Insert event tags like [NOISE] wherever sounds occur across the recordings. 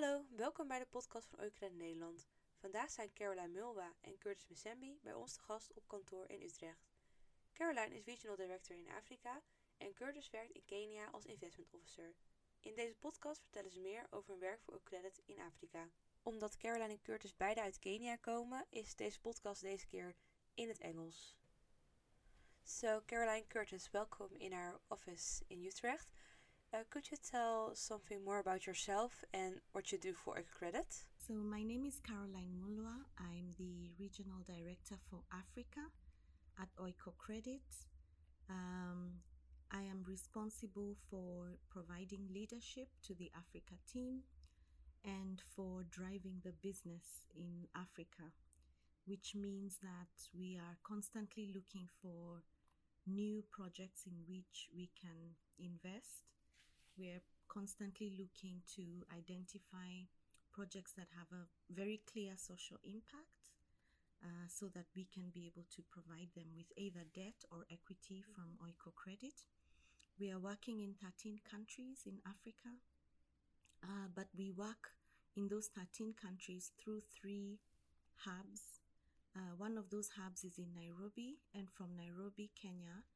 Hallo, welkom bij de podcast van Oikred Nederland. Vandaag zijn Caroline Mulwa en Curtis Mesembi bij ons te gast op kantoor in Utrecht. Caroline is Regional Director in Afrika en Curtis werkt in Kenia als Investment Officer. In deze podcast vertellen ze meer over hun werk voor Oakcredit in Afrika. Omdat Caroline en Curtis beide uit Kenia komen, is deze podcast deze keer in het Engels. So, Caroline Curtis, welcome in our office in Utrecht. Uh, could you tell something more about yourself and what you do for Credit? So, my name is Caroline Mulwa. I'm the Regional Director for Africa at Oikocredit. Um, I am responsible for providing leadership to the Africa team and for driving the business in Africa, which means that we are constantly looking for new projects in which we can invest. We're constantly looking to identify projects that have a very clear social impact uh, so that we can be able to provide them with either debt or equity from Oikocredit. We are working in 13 countries in Africa, uh, but we work in those 13 countries through three hubs. Uh, one of those hubs is in Nairobi, and from Nairobi, Kenya,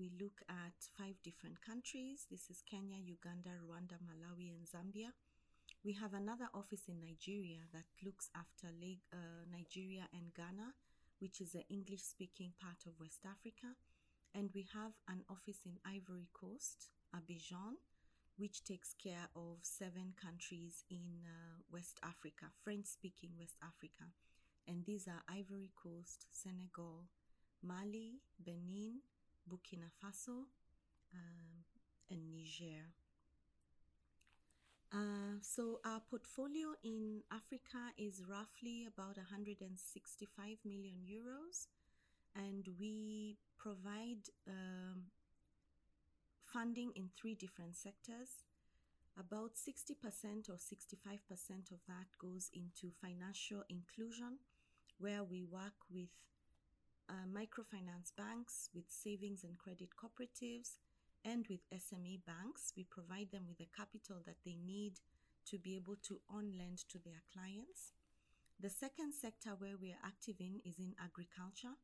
we look at five different countries. This is Kenya, Uganda, Rwanda, Malawi, and Zambia. We have another office in Nigeria that looks after uh, Nigeria and Ghana, which is the English speaking part of West Africa. And we have an office in Ivory Coast, Abidjan, which takes care of seven countries in uh, West Africa, French speaking West Africa. And these are Ivory Coast, Senegal, Mali, Benin, Burkina Faso, um, and Niger. Uh, so our portfolio in Africa is roughly about 165 million euros, and we provide um, funding in three different sectors. About 60% or 65% of that goes into financial inclusion, where we work with uh, microfinance banks, with savings and credit cooperatives, and with SME banks, we provide them with the capital that they need to be able to on lend to their clients. The second sector where we are active in is in agriculture.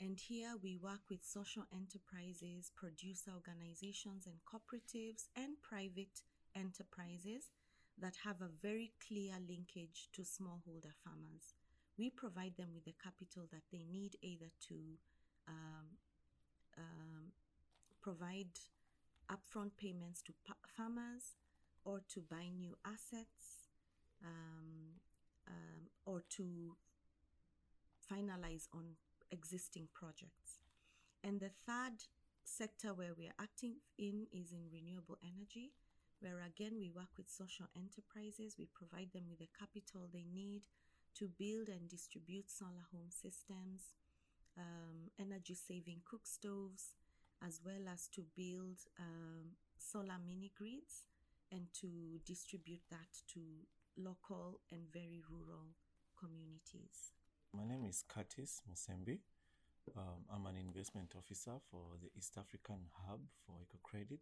And here we work with social enterprises, producer organizations, and cooperatives, and private enterprises that have a very clear linkage to smallholder farmers. We provide them with the capital that they need either to um, um, provide upfront payments to farmers or to buy new assets um, um, or to finalize on existing projects. And the third sector where we are acting in is in renewable energy, where again we work with social enterprises. We provide them with the capital they need to build and distribute solar home systems, um, energy saving cook stoves, as well as to build um, solar mini grids and to distribute that to local and very rural communities. My name is Curtis Musembi. Um, I'm an investment officer for the East African Hub for Oikocredit,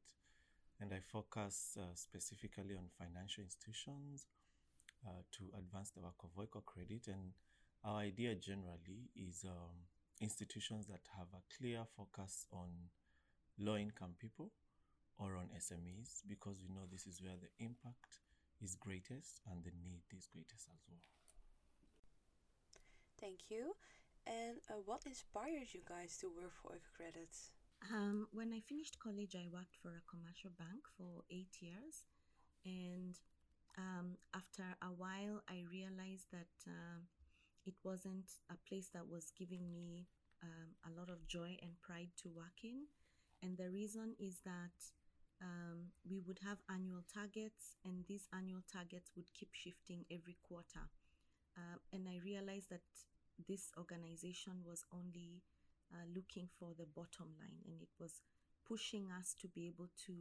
and I focus uh, specifically on financial institutions uh, to advance the work of Oikocredit. And our idea generally is um, institutions that have a clear focus on low income people or on SMEs because we know this is where the impact is greatest and the need is greatest as well. Thank you. And uh, what inspired you guys to work for Oikocredit? Um, when I finished college, I worked for a commercial bank for eight years. And um, after a while, I realized that uh, it wasn't a place that was giving me um, a lot of joy and pride to work in. And the reason is that um, we would have annual targets, and these annual targets would keep shifting every quarter. Uh, and I realized that this organization was only uh, looking for the bottom line, and it was pushing us to be able to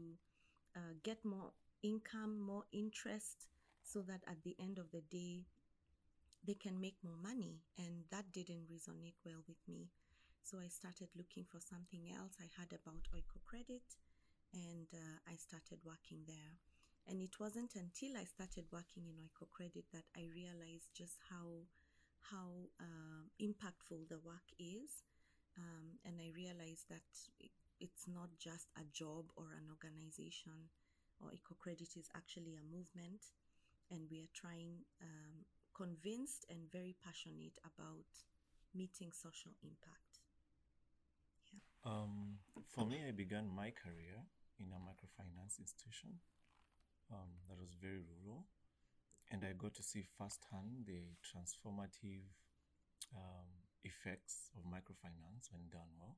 uh, get more income, more interest, so that at the end of the day, they can make more money. And that didn't resonate well with me. So I started looking for something else. I heard about Oikocredit and uh, I started working there. And it wasn't until I started working in Oikocredit that I realized just how how uh, impactful the work is. Um, and I realized that it, it's not just a job or an organization, or Oikocredit is actually a movement, and we are trying, um, convinced and very passionate about meeting social impact. Um, for me, I began my career in a microfinance institution um, that was very rural, and I got to see firsthand the transformative um, effects of microfinance when done well.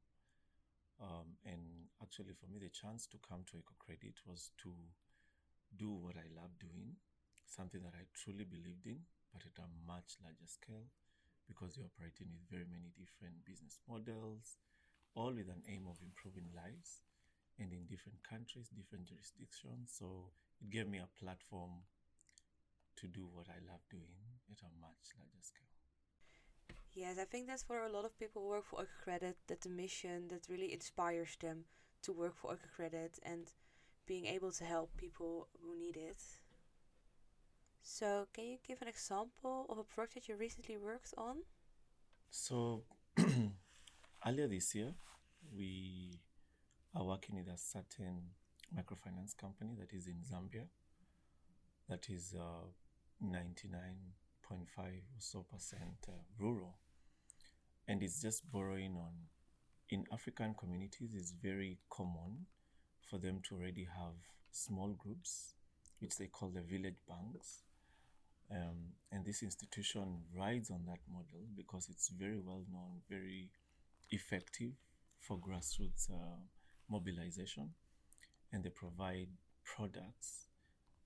Um, and actually, for me, the chance to come to Oikocredit was to do what I love doing, something that I truly believed in, but at a much larger scale because you're operating with very many different business models, all with an aim of improving lives and in different countries, different jurisdictions. So it gave me a platform to do what I love doing at a much larger scale. Yes, I think that's for a lot of people who work for Oikocredit that the mission that really inspires them to work for Oikocredit and being able to help people who need it. So, can you give an example of a project that you recently worked on? So, [CLEARS THROAT] earlier this year, we are working with a certain microfinance company that is in Zambia, that is uh, 99.5 or so percent uh, rural. And it's just borrowing on, in African communities, it's very common for them to already have small groups, which they call the village banks. Um, and this institution rides on that model because it's very well known, very effective for grassroots uh, mobilization. And they provide products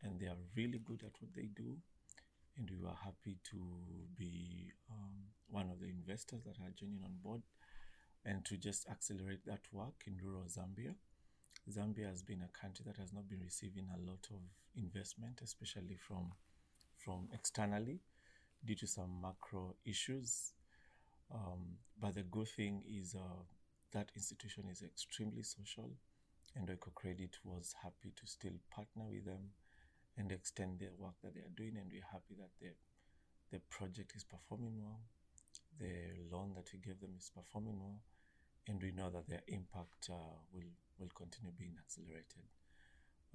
and they are really good at what they do. And we were happy to be um, one of the investors that are joining on board and to just accelerate that work in rural Zambia. Zambia has been a country that has not been receiving a lot of investment, especially from from externally due to some macro issues. Um, but the good thing is uh, that institution is extremely social, and Oikocredit was happy to still partner with them and extend the work that they are doing. And we're happy that the the project is performing well. The loan that we gave them is performing well, and we know that their impact uh, will will continue being accelerated.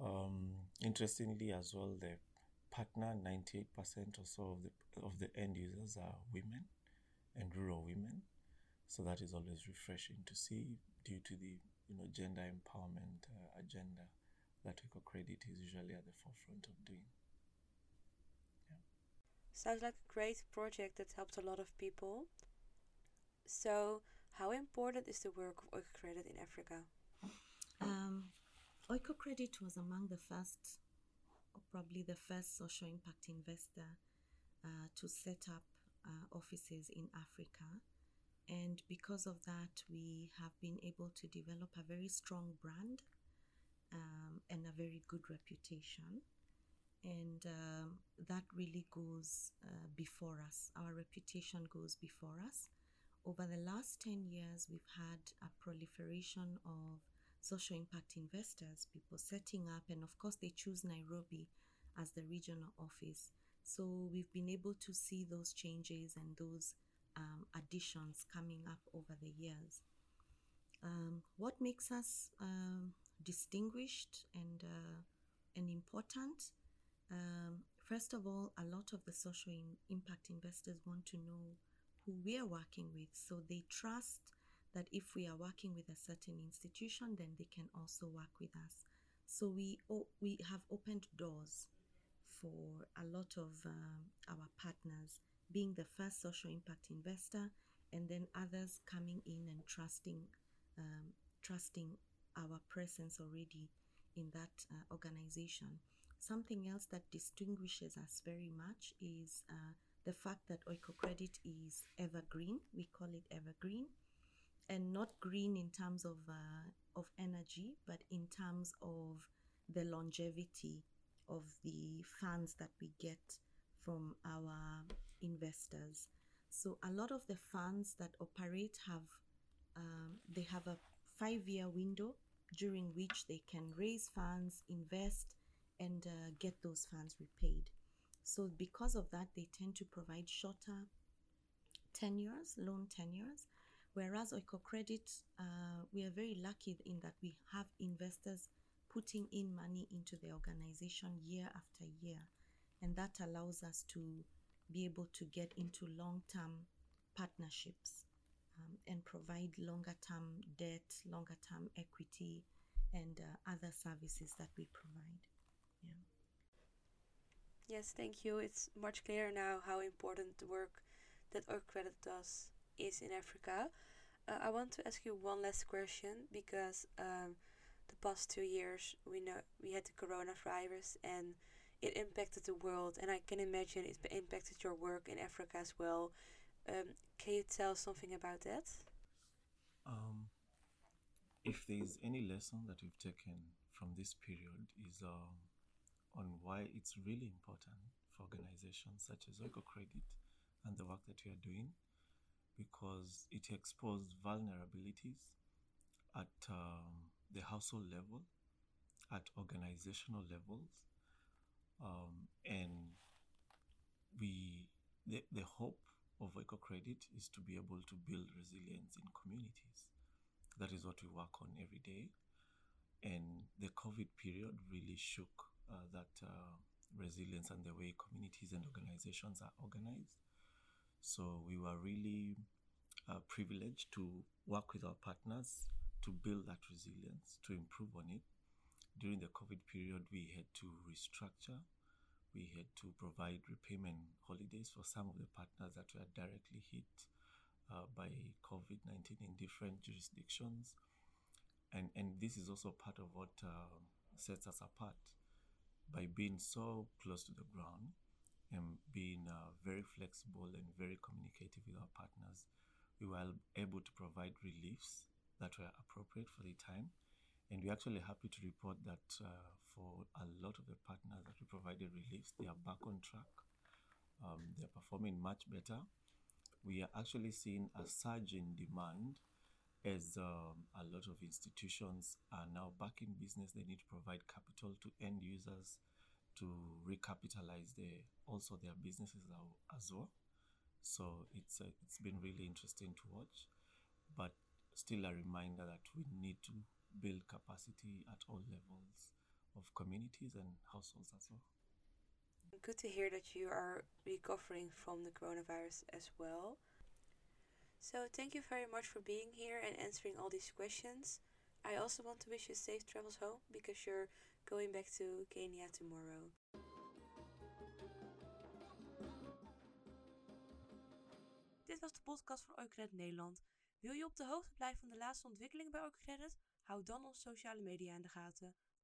Um, interestingly, as well, the partner 98% or so of the of the end users are women and rural women so that is always refreshing to see due to the you know gender empowerment uh, agenda that Oikocredit is usually at the forefront of doing yeah. sounds like a great project that helped a lot of people so how important is the work of Oikocredit in Africa um, Oikocredit was among the first probably the first social impact investor uh, to set up uh, offices in Africa. And because of that, we have been able to develop a very strong brand um, and a very good reputation. And um, that really goes uh, before us. Our reputation goes before us. Over the last 10 years, we've had a proliferation of social impact investors, people setting up, and of course, they choose Nairobi as the regional office. So we've been able to see those changes and those um, additions coming up over the years. Um, what makes us um, distinguished and uh, and important? Um, first of all, a lot of the social in impact investors want to know who we are working with, so they trust that if we are working with a certain institution, then they can also work with us. So we oh, we have opened doors for a lot of um, our partners, being the first social impact investor, and then others coming in and trusting um, trusting our presence already in that uh, organization. Something else that distinguishes us very much is uh, the fact that Oikocredit is evergreen. We call it evergreen and not green in terms of uh, of energy, but in terms of the longevity of the funds that we get from our investors. So a lot of the funds that operate have um, they have a five year window during which they can raise funds, invest, and uh, get those funds repaid. So, because of that, they tend to provide shorter tenures, loan tenures. Whereas Oikocredit, uh, we are very lucky in that we have investors putting in money into the organization year after year. And that allows us to be able to get into long term partnerships um, and provide longer term debt, longer term equity, and uh, other services that we provide. Yeah. Yes, thank you. It's much clearer now how important the work that Oikocredit does is in Africa. Uh, I want to ask you one last question because um, the past two years we know we had the coronavirus and it impacted the world, and I can imagine it impacted your work in Africa as well. Um, can you tell something about that? Um, if there is any lesson that we've taken from this period is um, on why it's really important for organizations such as Oikocredit and the work that we are doing because it exposed vulnerabilities at um, the household level, at organizational levels, um, and we the, the hope of Oikocredit is to be able to build resilience in communities. That is what we work on every day. And the COVID period really shook uh, that uh, resilience and the way communities and organizations are organized. So we were really uh, privileged to work with our partners to build that resilience, to improve on it. During the COVID period, we had to restructure. We had to provide repayment holidays for some of the partners that were directly hit uh, by COVID 19 in different jurisdictions. And, and this is also part of what uh, sets us apart by being so close to the ground and being uh, very flexible and very communicative with our partners. We were able to provide reliefs that were appropriate for the time. And we're actually happy to report that uh, for a lot of the partners that we provided reliefs, they are back on track. Um, they're performing much better. We are actually seeing a surge in demand as um, a lot of institutions are now back in business. They need to provide capital to end users to recapitalize their also their businesses as well. So it's uh, it's been really interesting to watch, but still a reminder that we need to build capacity at all levels of communities and households as well. Good to hear that you are recovering from the coronavirus as well. So, thank you very much for being here and answering all these questions. I also want to wish you safe travels home because you're going back to Kenya tomorrow. Dit was de podcast van Oikocredit Nederland. Wil je op de hoogte blijven van de laatste ontwikkelingen bij Oikocredit? Houd dan onze sociale media in de gaten.